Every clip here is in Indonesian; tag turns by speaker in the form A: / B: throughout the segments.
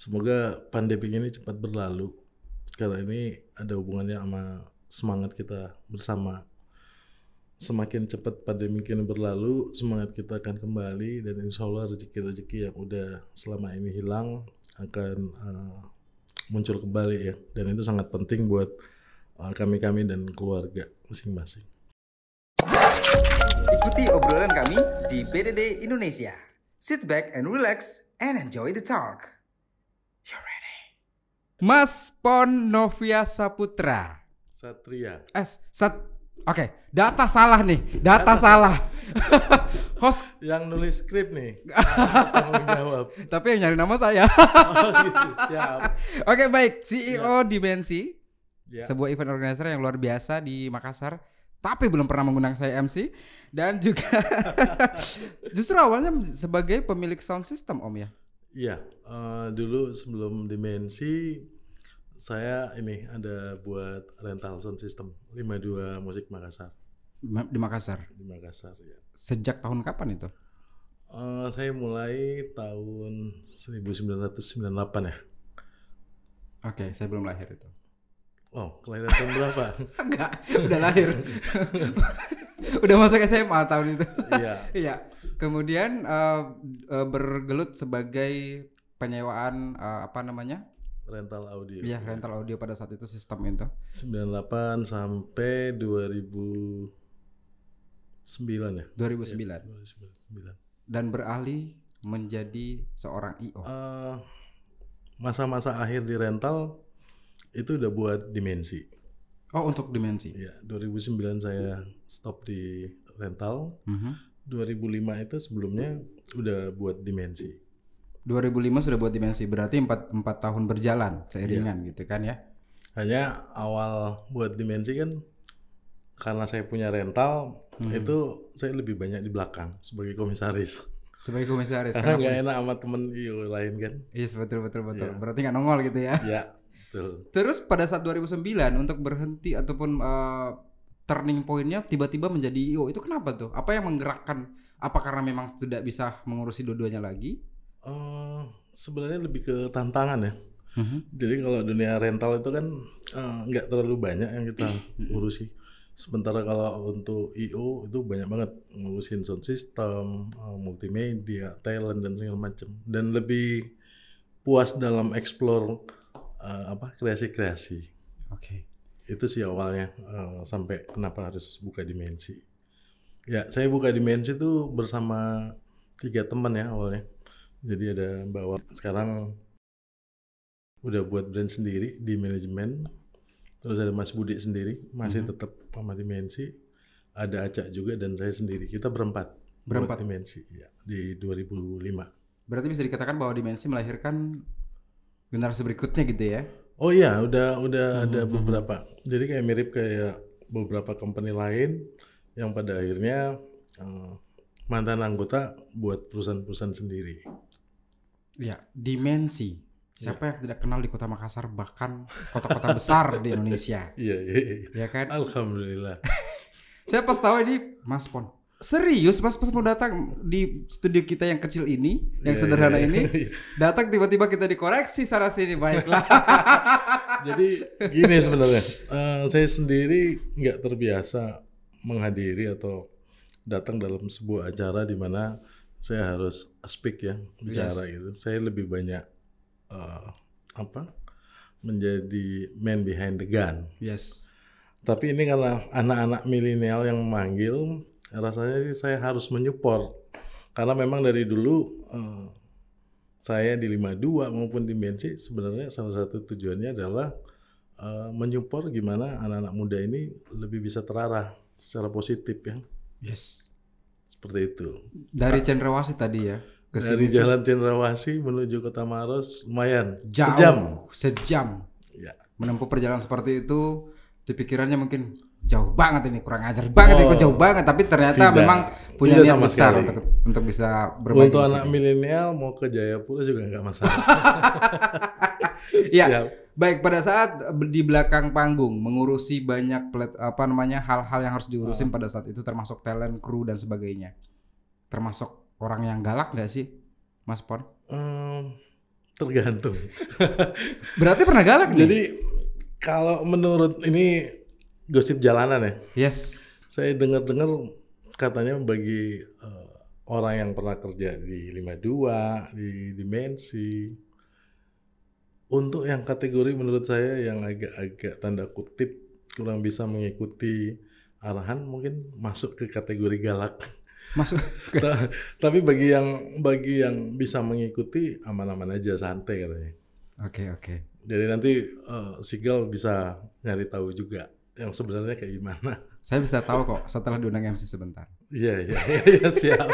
A: semoga pandemi ini cepat berlalu karena ini ada hubungannya sama semangat kita bersama semakin cepat pandemi ini berlalu, semangat kita akan kembali dan insya Allah rezeki-rezeki yang udah selama ini hilang akan uh, muncul kembali ya. Dan itu sangat penting buat uh, kami-kami dan keluarga masing-masing.
B: Ikuti obrolan kami di BDD Indonesia. Sit back and relax and enjoy the talk. Mas Pon Novia Saputra.
A: Satria.
B: Eh, sat Oke, data salah nih. Data, data salah.
A: Host yang nulis skrip nih.
B: jawab. Tapi yang nyari nama saya. oh gitu, siap. Oke, baik. CEO ya. Dimensi. Ya. Sebuah event organizer yang luar biasa di Makassar tapi belum pernah menggunakan saya MC dan juga justru awalnya sebagai pemilik sound system Om ya.
A: Iya, uh, dulu sebelum Dimensi saya ini ada buat rental sound system 52 musik Makassar.
B: Di Makassar.
A: Di Makassar ya.
B: Sejak tahun kapan itu?
A: Uh, saya mulai tahun 1998 ya.
B: Oke, okay, saya belum lahir itu.
A: Oh, kelahiran tahun berapa?
B: Enggak, udah lahir. udah masuk SMA tahun itu.
A: Iya.
B: Iya. Kemudian uh, uh, bergelut sebagai penyewaan uh, apa namanya?
A: rental audio.
B: Iya, rental audio pada saat itu sistem itu.
A: 98 sampai 2009 ya.
B: 2009. Ya, 2009. Dan beralih menjadi seorang IO. Uh,
A: masa-masa akhir di rental itu udah buat dimensi.
B: Oh, untuk dimensi.
A: Iya, 2009 saya stop di rental. Uh -huh. 2005 itu sebelumnya udah buat dimensi
B: 2005 sudah buat dimensi berarti empat empat tahun berjalan seiringan iya. gitu kan ya
A: hanya awal buat dimensi kan karena saya punya rental hmm. itu saya lebih banyak di belakang sebagai komisaris
B: sebagai komisaris
A: karena nggak enak sama temen iyo lain kan
B: iya yes, betul betul betul yeah. berarti nggak nongol gitu ya
A: Iya betul
B: terus pada saat 2009 untuk berhenti ataupun uh, turning pointnya tiba-tiba menjadi IO itu kenapa tuh apa yang menggerakkan apa karena memang tidak bisa mengurusi dua-duanya lagi
A: Uh, sebenarnya lebih ke tantangan ya. Uh-huh. Jadi kalau dunia rental itu kan eh, nggak uh, terlalu banyak yang kita uh-huh. urusi. Sementara kalau untuk IO itu banyak banget ngurusin sound system, uh, multimedia, talent dan segala macam. Dan lebih puas dalam explore uh, apa kreasi-kreasi.
B: Oke. Okay.
A: Itu sih awalnya uh, sampai kenapa harus buka dimensi. Ya saya buka dimensi itu bersama tiga teman ya awalnya jadi ada bawa sekarang udah buat brand sendiri di manajemen. Terus ada Mas Budi sendiri masih mm-hmm. tetap sama Dimensi. Ada Acak juga dan saya sendiri. Kita berempat.
B: Berempat
A: Dimensi ya di 2005.
B: Berarti bisa dikatakan bahwa Dimensi melahirkan generasi berikutnya gitu ya?
A: Oh iya, udah udah mm-hmm. ada mhm. beberapa. Jadi kayak mirip kayak beberapa company lain yang pada akhirnya uh, mantan anggota buat perusahaan-perusahaan sendiri.
B: Ya, dimensi. Siapa ya. yang tidak kenal di Kota Makassar bahkan kota-kota besar di Indonesia?
A: Iya, iya, iya.
B: Ya kan?
A: Alhamdulillah.
B: Saya pas tahu ini Mas Pon. Serius Mas pas mau datang di studio kita yang kecil ini, yang yeah, sederhana yeah, ini, yeah. datang tiba-tiba kita dikoreksi sana sini baiklah.
A: Jadi gini sebenarnya, uh, saya sendiri nggak terbiasa menghadiri atau datang dalam sebuah acara di mana saya harus speak ya bicara yes. gitu. Saya lebih banyak uh, apa menjadi man behind the gun.
B: Yes.
A: Tapi ini karena anak-anak milenial yang memanggil, rasanya sih saya harus menyupport karena memang dari dulu uh, saya di 52 maupun di BNC sebenarnya salah satu tujuannya adalah uh, menyupport gimana anak-anak muda ini lebih bisa terarah secara positif ya.
B: Yes.
A: Seperti itu.
B: Dari Cendrawasih tadi ya?
A: Ke Dari Jalan Cendrawasih menuju Kota Maros lumayan.
B: Jauh, sejam. Sejam. Ya. Menempuh perjalanan seperti itu, di pikirannya mungkin jauh banget ini kurang ajar banget oh, ini jauh banget tapi ternyata tidak, memang punya niat besar sekali. untuk untuk bisa berbagi
A: untuk anak milenial mau ke Jayapura juga nggak masalah
B: ya Baik, pada saat di belakang panggung mengurusi banyak plat, apa namanya hal-hal yang harus diurusin uh. pada saat itu termasuk talent, kru dan sebagainya. Termasuk orang yang galak nggak sih, Mas Pon? Um,
A: Tergantung.
B: Berarti pernah galak
A: nih? Jadi kalau menurut ini gosip jalanan
B: ya. Yes.
A: Saya dengar-dengar katanya bagi uh, orang yang pernah kerja di 52, di Dimensi, untuk yang kategori menurut saya yang agak-agak tanda kutip kurang bisa mengikuti arahan mungkin masuk ke kategori galak.
B: Masuk.
A: Tapi bagi yang bagi yang bisa mengikuti aman-aman aja santai katanya.
B: Oke okay, oke. Okay.
A: Jadi nanti uh, Sigal bisa nyari tahu juga yang sebenarnya kayak gimana.
B: Saya bisa tahu kok setelah diundang MC sebentar.
A: Iya iya iya siap.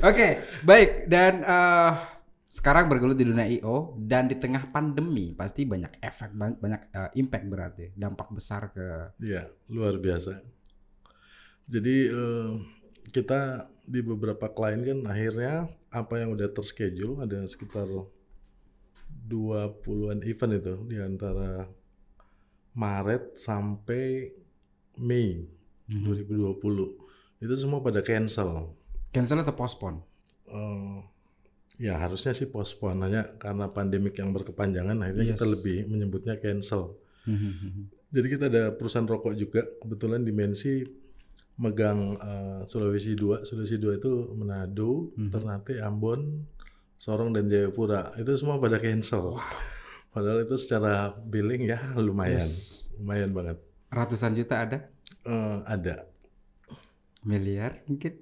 B: oke okay, baik dan uh, sekarang bergelut di dunia IO dan di tengah pandemi pasti banyak efek banyak uh, impact berarti dampak besar ke.
A: Iya luar biasa. Jadi uh, kita di beberapa klien kan akhirnya apa yang udah terschedule ada sekitar 20-an event itu di antara Maret sampai Mei hmm. 2020. Itu semua pada cancel.
B: Cancel atau postpone?
A: Uh, ya harusnya sih postpone hanya karena pandemik yang berkepanjangan akhirnya yes. kita lebih menyebutnya cancel. Hmm. Jadi kita ada perusahaan rokok juga kebetulan dimensi megang uh, Sulawesi 2. Sulawesi 2 itu Manado, hmm. Ternate, Ambon, Sorong dan Jayapura. Itu semua pada cancel. Wow. Padahal itu secara billing ya lumayan, yes. lumayan banget.
B: Ratusan juta ada?
A: Uh, ada.
B: Miliar mungkin?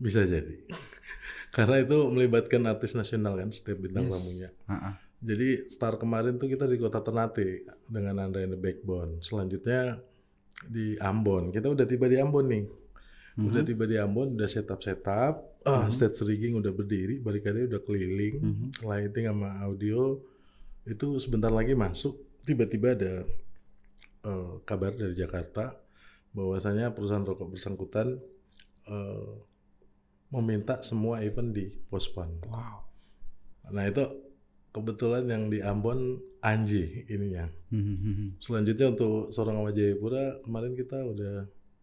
A: Bisa jadi. Karena itu melibatkan artis nasional kan setiap bintang yes. tamunya. Uh -uh. Jadi start kemarin tuh kita di kota Ternate dengan Andra and the Backbone. Selanjutnya di Ambon. Kita udah tiba di Ambon nih. Mm-hmm. Udah tiba di Ambon, udah setup setup, uh, mm-hmm. stage rigging udah berdiri, barikade udah keliling, mm-hmm. lighting sama audio itu sebentar lagi masuk. Tiba-tiba ada uh, kabar dari Jakarta bahwasanya perusahaan rokok bersangkutan uh, meminta semua event di postpone.
B: Wow.
A: Nah itu kebetulan yang di Ambon Anji ininya. Hmm. Selanjutnya untuk seorang sama Jayapura kemarin kita udah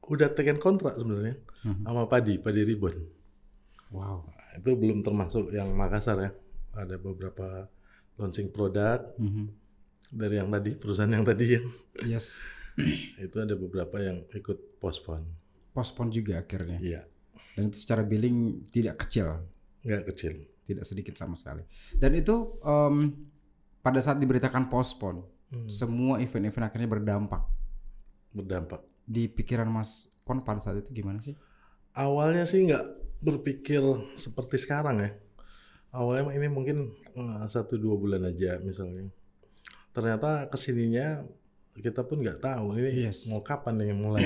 A: udah tekan kontrak sebenarnya hmm. sama Padi, Padi Ribbon.
B: Wow.
A: Nah, itu belum termasuk yang Makassar ya. Ada beberapa launching produk hmm. dari yang tadi perusahaan yang tadi yang.
B: Yes.
A: itu ada beberapa yang ikut postpone.
B: Postpone juga akhirnya.
A: Iya.
B: Dan itu secara billing tidak kecil.
A: Nggak kecil.
B: Tidak sedikit sama sekali. Dan itu um, pada saat diberitakan postpone, hmm. semua event-event akhirnya berdampak.
A: Berdampak.
B: Di pikiran Mas Pon pada saat itu gimana sih?
A: Awalnya sih nggak berpikir seperti sekarang ya. Awalnya ini mungkin eh, satu dua bulan aja misalnya. Ternyata ke sininya kita pun nggak tahu ini yes. mau kapan nih mulai.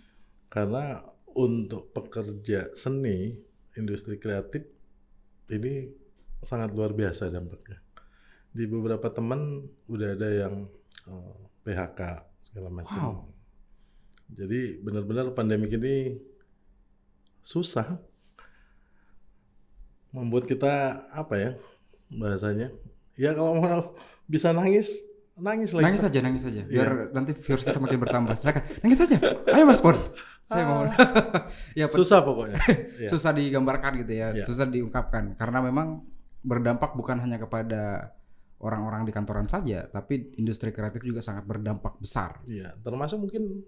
A: Karena untuk pekerja seni, industri kreatif ini sangat luar biasa dampaknya di beberapa teman udah ada yang uh, eh, PHK segala macam. Wow. Jadi benar-benar pandemi ini susah membuat kita apa ya bahasanya? Ya kalau mau bisa nangis nangis
B: lagi. Nangis saja, nangis saja. Iya. Biar yeah. nanti viewers kita makin bertambah. Silakan, nangis saja. Ayo Mas Pon. Saya mau.
A: ya, susah pokoknya.
B: susah digambarkan gitu ya, yeah. susah diungkapkan karena memang berdampak bukan hanya kepada orang-orang di kantoran saja, tapi industri kreatif juga sangat berdampak besar.
A: Iya, termasuk mungkin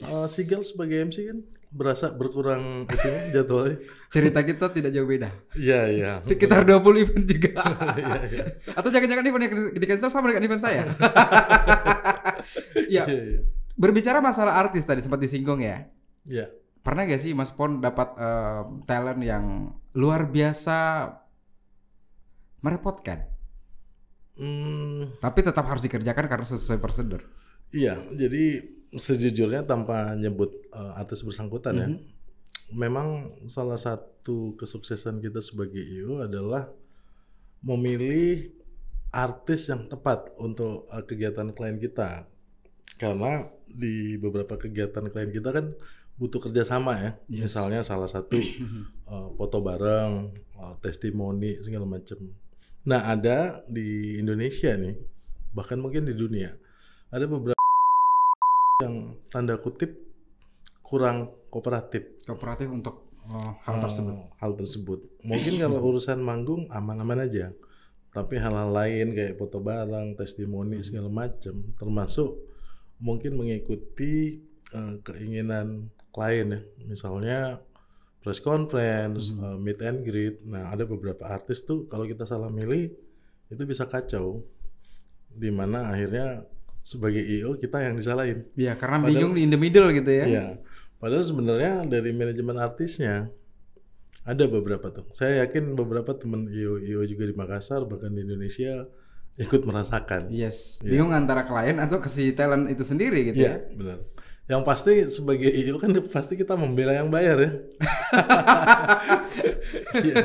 A: yes. uh, Sigel sebagai MC kan berasa berkurang itu jadwalnya.
B: Cerita kita tidak jauh beda.
A: Iya, iya.
B: Sekitar 20 event juga. Iya, iya. Atau jangan-jangan event yang di cancel sama dengan event saya. ya. Iya, iya. Berbicara masalah artis tadi sempat disinggung ya.
A: Iya.
B: Pernah gak sih Mas Pon dapat uh, talent yang luar biasa merepotkan? Hmm. Tapi tetap harus dikerjakan karena sesuai prosedur.
A: Iya, jadi sejujurnya tanpa nyebut uh, artis bersangkutan mm -hmm. ya, mhm. memang salah satu kesuksesan kita sebagai IO adalah memilih artis yang tepat untuk uh, kegiatan klien kita. Karena di beberapa kegiatan klien kita kan butuh kerjasama ya. Yes. Misalnya salah satu uh, foto bareng, uh, testimoni segala macam. Nah ada di Indonesia nih, bahkan mungkin di dunia, ada beberapa yang tanda kutip kurang kooperatif.
B: Kooperatif untuk uh, hal tersebut.
A: hal tersebut. Mungkin kalau urusan manggung aman-aman aja, tapi hal-hal lain kayak foto barang, testimoni hmm. segala macam, termasuk mungkin mengikuti uh, keinginan klien ya, misalnya press conference, hmm. uh, meet and greet. Nah ada beberapa artis tuh kalau kita salah milih itu bisa kacau, di mana akhirnya sebagai IO kita yang disalahin.
B: Iya karena padahal, bingung di in the middle gitu ya.
A: Iya, padahal sebenarnya dari manajemen artisnya ada beberapa tuh. Saya yakin beberapa teman IO IO juga di Makassar bahkan di Indonesia ikut merasakan.
B: Yes. Ya. Bingung antara klien atau ke si talent itu sendiri gitu
A: ya. Iya, benar. Yang pasti sebagai IO kan pasti kita membela yang bayar ya.
B: ya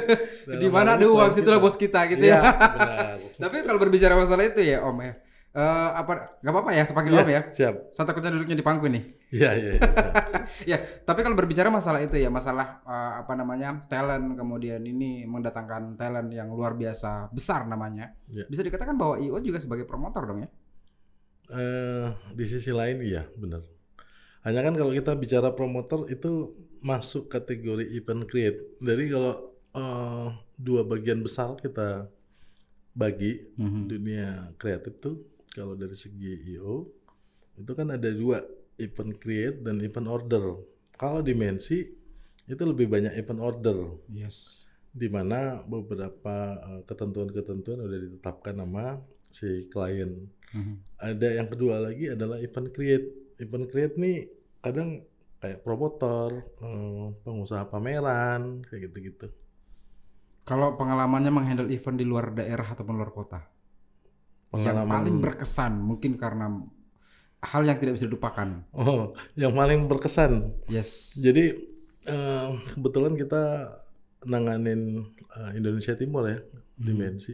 B: di mana ada uang situlah bos kita gitu ya. ya. Benar. Tapi kalau berbicara masalah itu ya Om ya Uh, apa nggak apa-apa ya sepanggil yeah, ya.
A: siap.
B: Saya takutnya duduknya di pangku nih.
A: Iya iya, iya
B: ya tapi kalau berbicara masalah itu ya masalah uh, apa namanya talent kemudian ini mendatangkan talent yang luar biasa besar namanya yeah. bisa dikatakan bahwa IO juga sebagai promotor dong ya?
A: Uh, di sisi lain iya benar. Hanya kan kalau kita bicara promotor itu masuk kategori event create. Jadi kalau uh, dua bagian besar kita bagi mm -hmm. dunia kreatif tuh kalau dari segi IO itu kan ada dua event create dan event order. Kalau dimensi itu lebih banyak event order.
B: Yes.
A: Di mana beberapa uh, ketentuan-ketentuan udah ditetapkan nama si klien. Mm-hmm. Ada yang kedua lagi adalah event create. Event create nih kadang kayak promotor, uh, pengusaha pameran, kayak gitu-gitu.
B: Kalau pengalamannya menghandle event di luar daerah ataupun luar kota? Pengalaman yang paling berkesan mungkin karena hal yang tidak bisa dilupakan.
A: Oh, yang paling berkesan.
B: Yes.
A: Jadi uh, kebetulan kita nanganin uh, Indonesia Timur ya hmm. dimensi.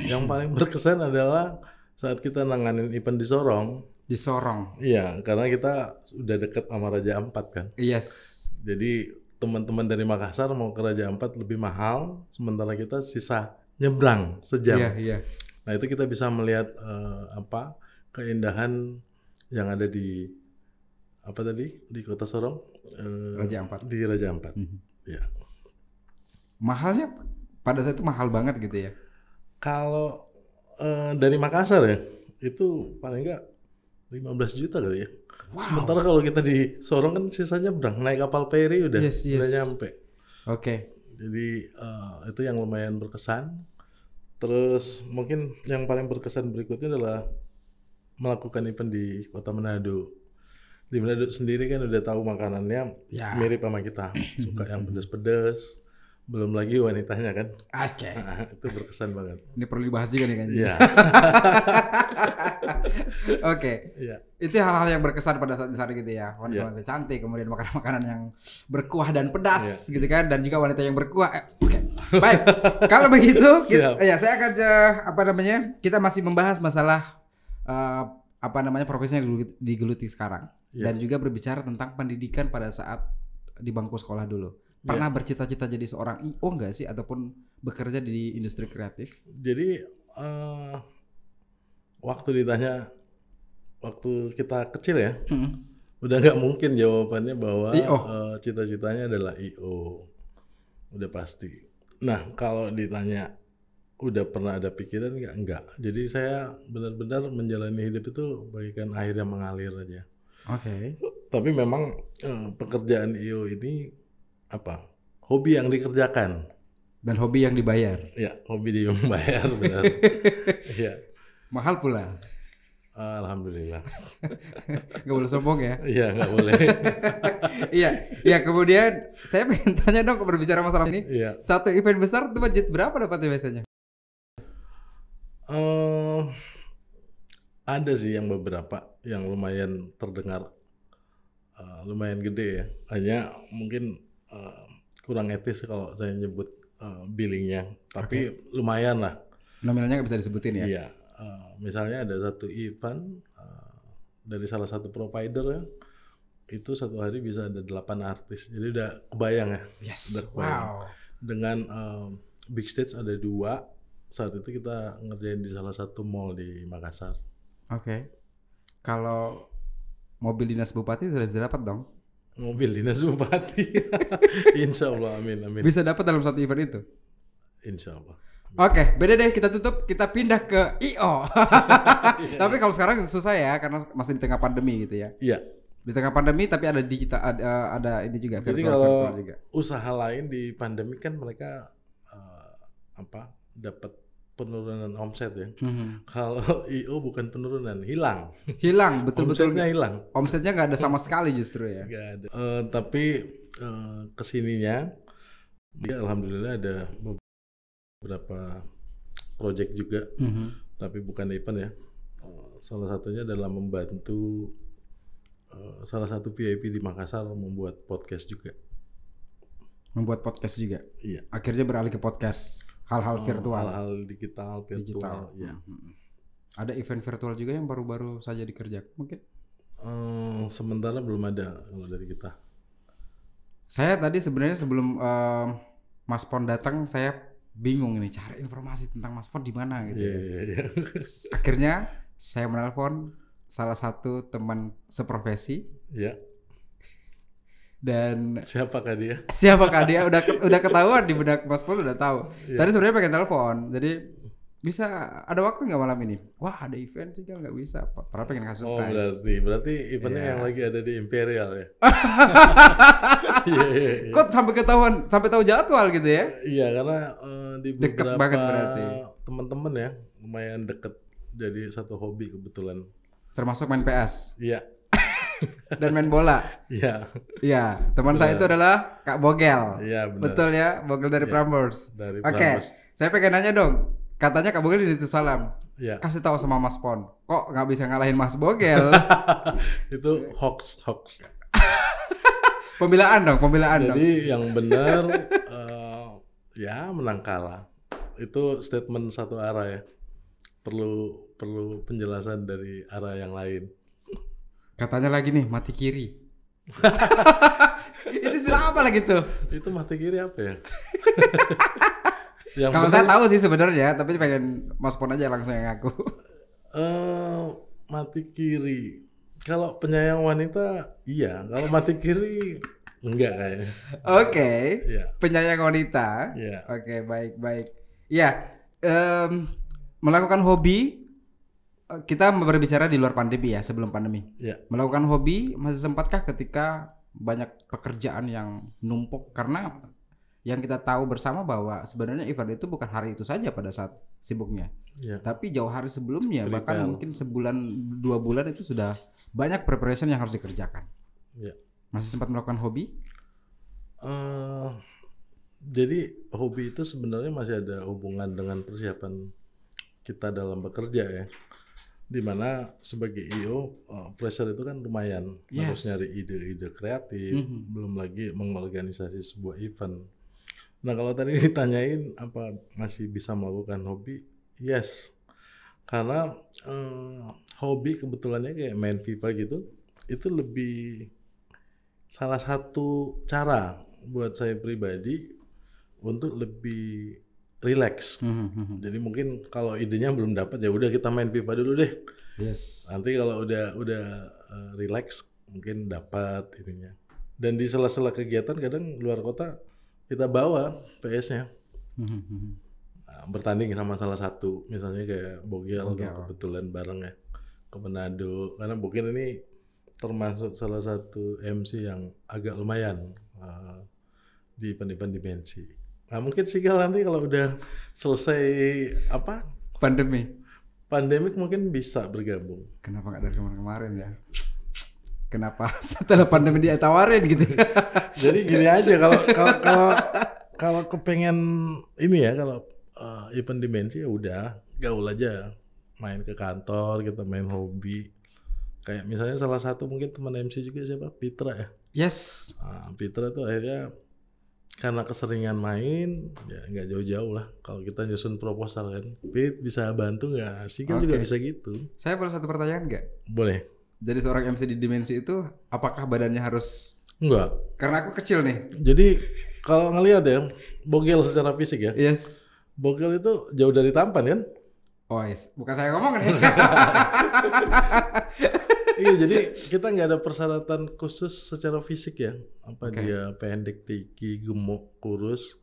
A: Yang paling berkesan adalah saat kita nanganin event di Sorong.
B: Di Sorong.
A: Iya, karena kita sudah dekat sama Raja Ampat kan.
B: Yes.
A: Jadi teman-teman dari Makassar mau ke Raja Ampat lebih mahal, sementara kita sisa nyebrang sejam.
B: Iya, iya.
A: Nah itu kita bisa melihat uh, apa keindahan yang ada di apa tadi di Kota Sorong
B: uh, Raja Ampat
A: di Raja Ampat. Mm -hmm. Ya.
B: Mahalnya pada saat itu mahal banget gitu ya?
A: Kalau uh, dari Makassar ya itu paling enggak 15 juta kali ya. Wow. Sementara kalau kita di Sorong kan sisanya berang naik kapal peri udah yes, yes. udah nyampe.
B: Oke. Okay.
A: Jadi uh, itu yang lumayan berkesan. Terus mungkin yang paling berkesan berikutnya adalah melakukan event di kota Manado. Di Manado sendiri kan udah tahu makanannya ya. mirip sama kita, suka yang pedas-pedas. Belum lagi wanitanya kan.
B: Oke.
A: Nah, itu berkesan banget.
B: Ini perlu dibahas juga nih kan.
A: Iya.
B: Oke. Iya. Itu hal-hal yang berkesan pada saat di sana gitu ya. Wanita-wanita ya. cantik, kemudian makanan-makanan yang berkuah dan pedas ya. gitu kan dan juga wanita yang berkuah. Eh, Oke. Okay. Baik. Kalau begitu, kita, ya saya akan uh, apa namanya? Kita masih membahas masalah uh, apa namanya profesi yang digeluti sekarang ya. dan juga berbicara tentang pendidikan pada saat di bangku sekolah dulu. Pernah yeah. bercita-cita jadi seorang IO enggak sih ataupun bekerja di industri kreatif?
A: Jadi uh, waktu ditanya waktu kita kecil ya, hmm. udah nggak mungkin jawabannya bahwa uh, cita-citanya adalah IO, udah pasti. Nah kalau ditanya udah pernah ada pikiran nggak? Enggak. Jadi saya benar-benar menjalani hidup itu bagikan air yang mengalir aja.
B: Oke. Okay.
A: Tapi memang uh, pekerjaan IO ini apa hobi yang dikerjakan
B: dan hobi yang dibayar.
A: Ya, hobi yang dibayar benar.
B: Iya. Mahal pula.
A: Alhamdulillah.
B: gak boleh sombong ya?
A: Iya, gak boleh.
B: Iya, iya. Kemudian saya pengen tanya dong berbicara masalah ini. Iya. Satu event besar itu budget berapa dapatnya biasanya?
A: Uh, ada sih yang beberapa yang lumayan terdengar uh, lumayan gede ya. Hanya mungkin uh, kurang etis kalau saya nyebut uh, billingnya, tapi okay. lumayan lah.
B: Nominalnya nggak bisa disebutin ya?
A: Iya, uh, misalnya ada satu event uh, dari salah satu provider ya, itu satu hari bisa ada delapan artis, jadi udah kebayang ya.
B: Yes. Udah kebayang. Wow.
A: Dengan uh, big stage ada dua, saat itu kita ngerjain di salah satu mall di Makassar.
B: Oke. Okay. Kalau mobil dinas bupati sudah bisa dapat dong?
A: Mobil dinas bupati. Insya Allah, amin, amin.
B: Bisa dapat dalam satu event itu?
A: Insya Allah.
B: Oke, okay, beda deh kita tutup, kita pindah ke IO. tapi kalau sekarang susah ya karena masih di tengah pandemi gitu ya.
A: Iya.
B: Di tengah pandemi tapi ada digital ada ada ini juga
A: Jadi virtual, kalau virtual juga. usaha lain di pandemi kan mereka uh, apa? dapat penurunan omset ya. Mm-hmm. Kalau IO bukan penurunan, hilang.
B: Hilang, betul-betul.
A: Omsetnya hilang.
B: Omsetnya nggak ada sama sekali justru ya.
A: Nggak ada. Uh, tapi uh, ke sininya dia alhamdulillah ada beberapa project juga, mm -hmm. tapi bukan event ya. Uh, salah satunya adalah membantu uh, salah satu VIP di Makassar membuat podcast juga.
B: Membuat podcast juga.
A: Iya.
B: Akhirnya beralih ke podcast hal-hal virtual.
A: Hal-hal digital, virtual. Digital. Ya. Mm -hmm.
B: Ada event virtual juga yang baru-baru saja dikerjakan mungkin?
A: Uh, sementara belum ada kalau dari kita.
B: Saya tadi sebenarnya sebelum uh, Mas Pon datang, saya bingung ini cari informasi tentang Mas Fon di mana gitu.
A: Yeah, yeah, yeah.
B: Akhirnya saya menelpon salah satu teman seprofesi.
A: Iya. Yeah.
B: Dan
A: siapakah dia?
B: Siapakah dia? Udah udah ketahuan di benak Mas Pon udah tahu. Yeah. Tadi sebenarnya pengen telepon. Jadi bisa ada waktu nggak malam ini? Wah ada event sih kan nggak bisa. Padahal pengen kasih
A: Oh berarti berarti eventnya yeah. yang lagi ada di Imperial ya?
B: yeah, yeah, yeah. Kok sampai ketahuan sampai tahu jadwal gitu ya?
A: Iya karena uh, di beberapa banget berarti. Teman-teman ya lumayan deket jadi satu hobi kebetulan.
B: Termasuk main PS.
A: Iya.
B: Dan main bola.
A: Iya.
B: Iya, teman saya itu adalah Kak Bogel.
A: Iya benar.
B: Betul ya, Bogel dari ya, Prambors.
A: Dari
B: Oke, okay. saya pengen nanya dong Katanya Kak Bogel di salam.
A: Ya.
B: Kasih tahu sama Mas Pon. Kok nggak bisa ngalahin Mas Bogel?
A: itu hoax, hoax.
B: pembelaan dong, pembelaan
A: Jadi dong. yang benar uh, ya menang kalah. Itu statement satu arah ya. Perlu perlu penjelasan dari arah yang lain.
B: Katanya lagi nih mati kiri. itu istilah apa lagi tuh?
A: Itu mati kiri apa ya?
B: Yang Kalau saya tahu sih sebenarnya, tapi pengen Mas Pon aja langsung yang ngaku.
A: Uh, mati kiri. Kalau penyayang wanita, iya. Kalau mati kiri, enggak kayaknya.
B: Oke. Okay. Yeah. Penyayang wanita.
A: Iya.
B: Yeah. Oke, okay, baik baik. Iya. Um, melakukan hobi kita berbicara di luar pandemi ya, sebelum pandemi.
A: Yeah.
B: Melakukan hobi masih sempatkah ketika banyak pekerjaan yang numpuk karena yang kita tahu bersama bahwa sebenarnya event itu bukan hari itu saja pada saat sibuknya,
A: ya.
B: tapi jauh hari sebelumnya Prepare. bahkan mungkin sebulan dua bulan itu sudah banyak preparation yang harus dikerjakan.
A: Ya.
B: Masih sempat melakukan hobi?
A: Uh, jadi hobi itu sebenarnya masih ada hubungan dengan persiapan kita dalam bekerja ya. Di mana sebagai IO uh, eh, pressure itu kan lumayan yes. harus nyari ide-ide kreatif, mm -hmm. belum lagi mengorganisasi sebuah event Nah kalau tadi ditanyain apa masih bisa melakukan hobi, yes. Karena eh, hobi kebetulannya kayak main FIFA gitu, itu lebih salah satu cara buat saya pribadi untuk lebih relax. Mm -hmm. Jadi mungkin kalau idenya belum dapat ya udah kita main FIFA dulu deh.
B: Yes.
A: Nanti kalau udah udah uh, relax mungkin dapat ininya. Dan di sela-sela kegiatan kadang luar kota kita bawa PS-nya nah, bertanding sama salah satu misalnya kayak Bogel, Bogel. kebetulan bareng ya ke Manado karena Bogel ini termasuk salah satu MC yang agak lumayan uh, di event-event dimensi. Nah mungkin sih kalau nanti kalau udah selesai apa
B: pandemi
A: pandemik mungkin bisa bergabung.
B: Kenapa nggak dari kemarin-kemarin ya? kenapa setelah pandemi dia tawarin gitu.
A: Jadi gini aja kalau kalau kalau kalau kepengen ini ya kalau uh, event dimensi ya udah gaul aja main ke kantor kita main hobi kayak misalnya salah satu mungkin teman MC juga siapa Pitra ya
B: yes
A: nah, Pitra tuh akhirnya karena keseringan main ya nggak jauh-jauh lah kalau kita nyusun proposal kan Pit bisa bantu nggak sih kan okay. juga bisa gitu
B: saya boleh satu pertanyaan nggak
A: boleh
B: jadi seorang MC di dimensi itu apakah badannya harus
A: enggak?
B: Karena aku kecil nih.
A: Jadi kalau ngelihat ya, bogel secara fisik ya.
B: Yes.
A: Bogel itu jauh dari tampan kan?
B: Oh, yes. bukan saya ngomong nih.
A: iya, jadi kita nggak ada persyaratan khusus secara fisik ya. Apa okay. dia pendek, tinggi, gemuk, kurus.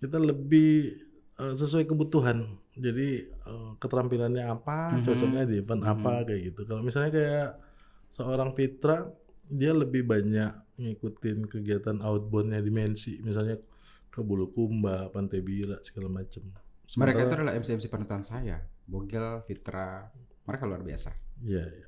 A: Kita lebih uh, sesuai kebutuhan. Jadi uh, keterampilannya apa, mm-hmm. cocoknya di event mm-hmm. apa kayak gitu. Kalau misalnya kayak seorang Fitra, dia lebih banyak ngikutin kegiatan outboundnya dimensi, misalnya ke Bulukumba, Pantai Bira segala macam.
B: Mereka itu adalah MC-MC panutan saya, Bogel, Fitra, mereka luar biasa.
A: Iya. Ya.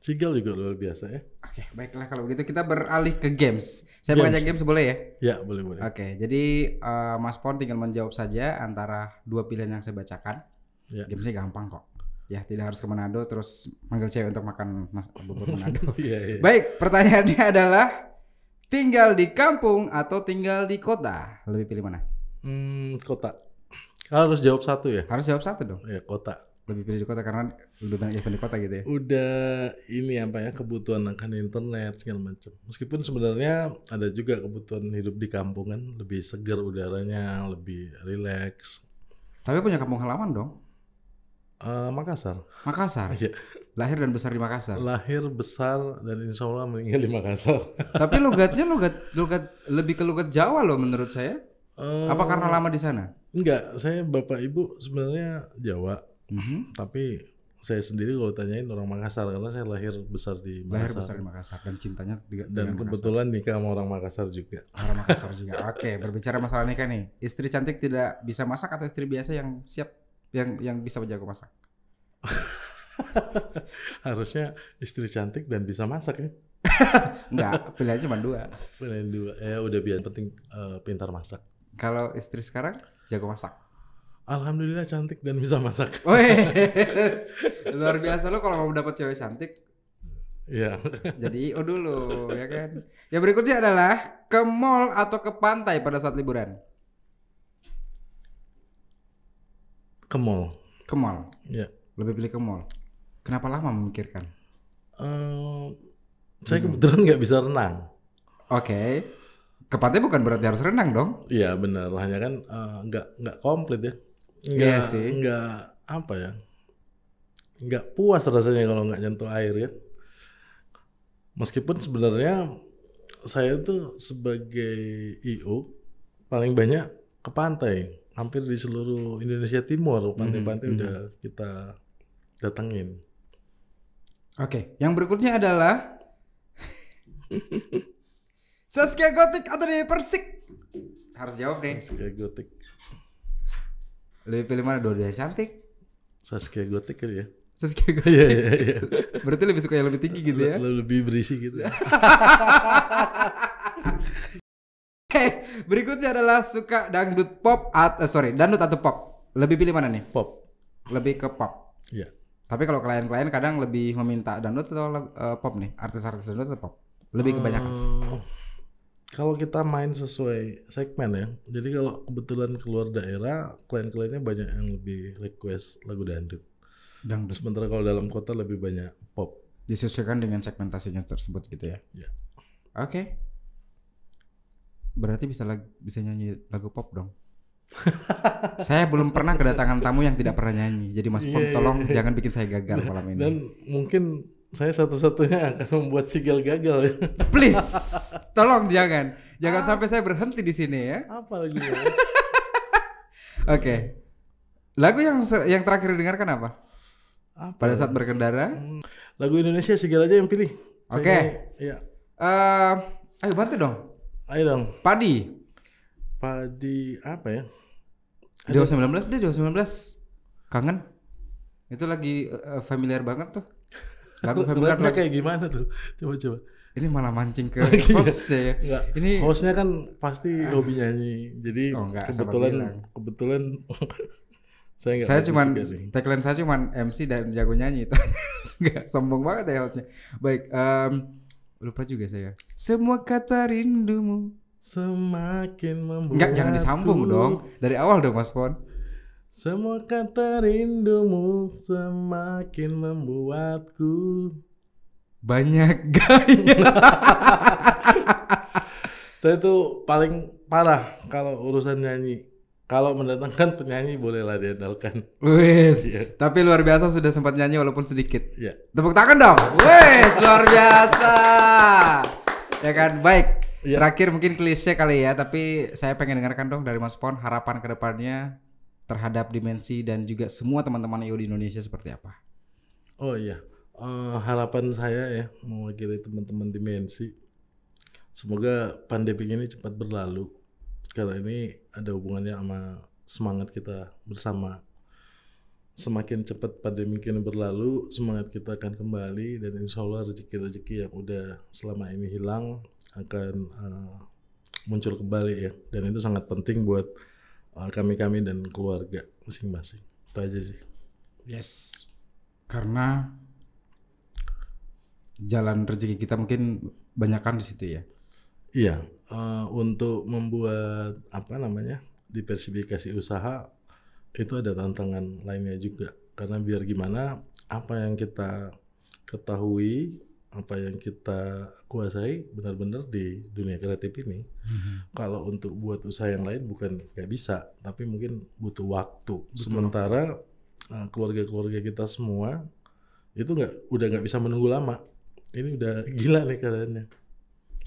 A: Sigal juga luar biasa ya.
B: Oke, baiklah kalau begitu kita beralih ke games. Saya games. mengajak games boleh ya?
A: Ya, boleh boleh.
B: Oke, jadi uh, Mas Pon tinggal menjawab saja antara dua pilihan yang saya bacakan. Ya. Gamesnya gampang kok. Ya, tidak harus ke Manado terus manggil cewek untuk makan bubur Manado. ya, ya. Baik, pertanyaannya adalah tinggal di kampung atau tinggal di kota? Lebih pilih mana?
A: Hmm, kota. Harus jawab satu ya?
B: Harus jawab satu dong.
A: Ya, kota
B: lebih pilih di kota karena banyak event di kota gitu ya?
A: Udah ini apa ya kebutuhan akan internet segala macam meskipun sebenarnya ada juga kebutuhan hidup di kampung kan lebih segar udaranya lebih rileks
B: tapi punya kampung halaman dong.
A: Uh, Makassar.
B: Makassar?
A: Iya.
B: Lahir dan besar di Makassar?
A: Lahir besar dan insya Allah meninggal di Makassar.
B: Tapi logatnya logat logat lebih ke logat Jawa loh menurut saya. Uh, apa karena lama di sana?
A: enggak saya bapak ibu sebenarnya Jawa. Mm-hmm. Tapi saya sendiri kalau tanyain orang Makassar karena saya lahir besar di Makassar.
B: Lahir besar di Makassar dan cintanya
A: juga dan kebetulan Makassar. nikah sama orang Makassar juga.
B: Orang Makassar juga. Oke, berbicara masalah nikah nih. Istri cantik tidak bisa masak atau istri biasa yang siap yang yang bisa menjaga masak?
A: Harusnya istri cantik dan bisa masak ya.
B: Enggak, pilihan cuma dua.
A: Pilihan dua. Ya udah biar penting uh, pintar masak.
B: Kalau istri sekarang jago masak.
A: Alhamdulillah cantik dan bisa masak.
B: Wes, luar biasa lo kalau mau dapat cewek cantik.
A: Iya.
B: Jadi IO dulu, ya kan. Yang berikutnya adalah ke mall atau ke pantai pada saat liburan.
A: Ke mall.
B: Ke mall.
A: Iya.
B: Lebih pilih ke mall. Kenapa lama memikirkan?
A: Uh, saya kebetulan nggak bisa renang.
B: Oke. Okay. Ke pantai bukan berarti harus renang dong?
A: Iya benar, hanya kan uh, nggak nggak komplit ya. Enggak, iya sih. Enggak apa ya? Enggak puas rasanya kalau nggak nyentuh air ya. Meskipun sebenarnya saya tuh sebagai IO paling banyak ke pantai, hampir di seluruh Indonesia Timur pantai-pantai mm -hmm. udah kita datengin.
B: Oke, yang berikutnya adalah Saskia Gotik atau Dewi Persik? Harus jawab deh.
A: Saskia Gotik.
B: Lebih pilih mana dua-duanya cantik?
A: Saskia Gotik kali ya.
B: Saskia Gotik. Iya iya iya. Berarti lebih suka yang lebih tinggi gitu ya?
A: Lebih berisi gitu.
B: Oke, berikutnya adalah suka dangdut pop atau uh, sorry dangdut atau pop. Lebih pilih mana nih?
A: Pop.
B: Lebih ke pop.
A: Iya.
B: Tapi kalau klien-klien kadang lebih meminta dangdut atau uh, pop nih? Artis-artis dangdut atau pop? Lebih kebanyakan. Uh,
A: kalau kita main sesuai segmen ya, jadi kalau kebetulan keluar daerah, klien-kliennya banyak yang lebih request lagu dangdut. Dangdut. Sementara kalau dalam kota lebih banyak pop.
B: Disesuaikan dengan segmentasinya tersebut gitu ya.
A: Ya.
B: Oke. Okay. Berarti bisa lag bisa nyanyi lagu pop dong. saya belum pernah kedatangan tamu yang tidak pernah nyanyi. Jadi Mas Pom, yeah, tolong yeah. jangan bikin saya gagal malam ini.
A: Dan mungkin saya satu-satunya akan membuat Sigel gagal ya.
B: Please, tolong jangan. Jangan ah. sampai saya berhenti di sini ya.
A: Apa lagi ya?
B: Oke. Okay. Lagu yang yang terakhir dengarkan apa? apa? Pada saat berkendara? Hmm,
A: lagu Indonesia Sigel aja yang pilih.
B: Oke. Okay.
A: Iya.
B: Uh, ayo bantu dong.
A: Ayo dong.
B: Padi.
A: Padi apa ya?
B: Dewa 19 deh, Dewa 19. Kangen. Itu lagi uh, familiar banget tuh.
A: Familiar lagu... kayak gimana tuh? Coba coba.
B: Ini malah mancing ke host ya.
A: Enggak. Ini hostnya kan pasti hobi nyanyi. Jadi oh, enggak, kebetulan kebetulan
B: saya enggak Saya cuman tagline saya cuman MC dan jago nyanyi itu. enggak sombong banget ya hostnya. Baik, um, lupa juga saya. Semua kata rindumu
A: semakin membuat
B: Enggak, jangan disambung dong. Dari awal dong Mas Pon.
A: Semua kata rindumu semakin membuatku
B: banyak gaya.
A: Saya tuh paling parah kalau urusan nyanyi. Kalau mendatangkan penyanyi bolehlah diandalkan.
B: Wes, yeah. tapi luar biasa sudah sempat nyanyi walaupun sedikit.
A: Yeah.
B: Tepuk tangan dong. Wes, luar biasa. Ya kan, baik. Yeah. Terakhir mungkin klise kali ya, tapi saya pengen dengarkan dong dari Mas Pon harapan ke depannya terhadap dimensi dan juga semua teman-teman IO di Indonesia seperti apa?
A: Oh iya, uh, harapan saya ya mewakili teman-teman dimensi, semoga pandemi ini cepat berlalu karena ini ada hubungannya sama semangat kita bersama. Semakin cepat pandemi ini berlalu, semangat kita akan kembali dan insya Allah rezeki-rezeki yang udah selama ini hilang akan uh, muncul kembali ya. Dan itu sangat penting buat kami-kami dan keluarga masing-masing. Itu aja sih.
B: Yes. Karena jalan rezeki kita mungkin banyakkan di situ ya.
A: Iya, uh, untuk membuat apa namanya diversifikasi usaha itu ada tantangan lainnya juga karena biar gimana apa yang kita ketahui apa yang kita kuasai benar-benar di dunia kreatif ini. Mm-hmm. Kalau untuk buat usaha yang lain bukan nggak bisa, tapi mungkin butuh waktu. Betul. Sementara uh, keluarga-keluarga kita semua itu nggak udah nggak bisa menunggu lama. Ini udah gila nih keadaannya.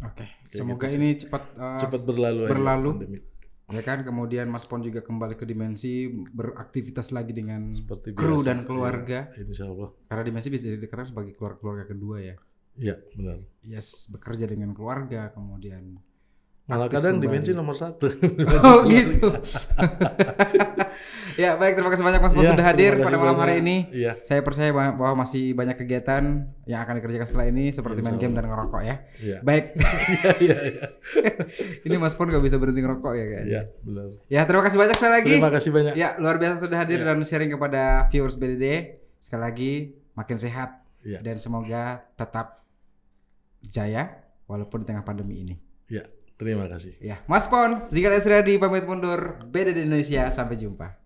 B: Oke, okay. semoga gitu ini cepat
A: uh, cepat berlalu.
B: Berlalu. Aja, ya kan kemudian Mas Pon juga kembali ke dimensi beraktivitas lagi dengan Seperti kru biasa, dan keluarga.
A: Ya, insya Allah.
B: Karena dimensi bisa dikatakan sebagai keluarga keluarga kedua ya.
A: Iya benar.
B: Yes, bekerja dengan keluarga, kemudian
A: malah kadang kembali. dimensi nomor satu.
B: oh gitu. ya baik terima kasih banyak Mas Pos ya, sudah hadir pada malam hari ini.
A: Ya.
B: Saya percaya bahwa masih banyak kegiatan yang akan dikerjakan setelah ini seperti main game dan ngerokok ya.
A: ya.
B: Baik.
A: Iya iya iya.
B: ini Mas Pon gak bisa berhenti ngerokok ya kan?
A: Iya benar.
B: Ya terima kasih banyak sekali lagi.
A: Terima kasih banyak.
B: Ya luar biasa sudah hadir ya. dan sharing kepada viewers BDD. Sekali lagi makin sehat ya. dan semoga tetap jaya walaupun di tengah pandemi ini.
A: Ya, terima kasih.
B: Ya, Mas Pon, Zikal Esriadi pamit mundur. Beda di Indonesia, sampai jumpa.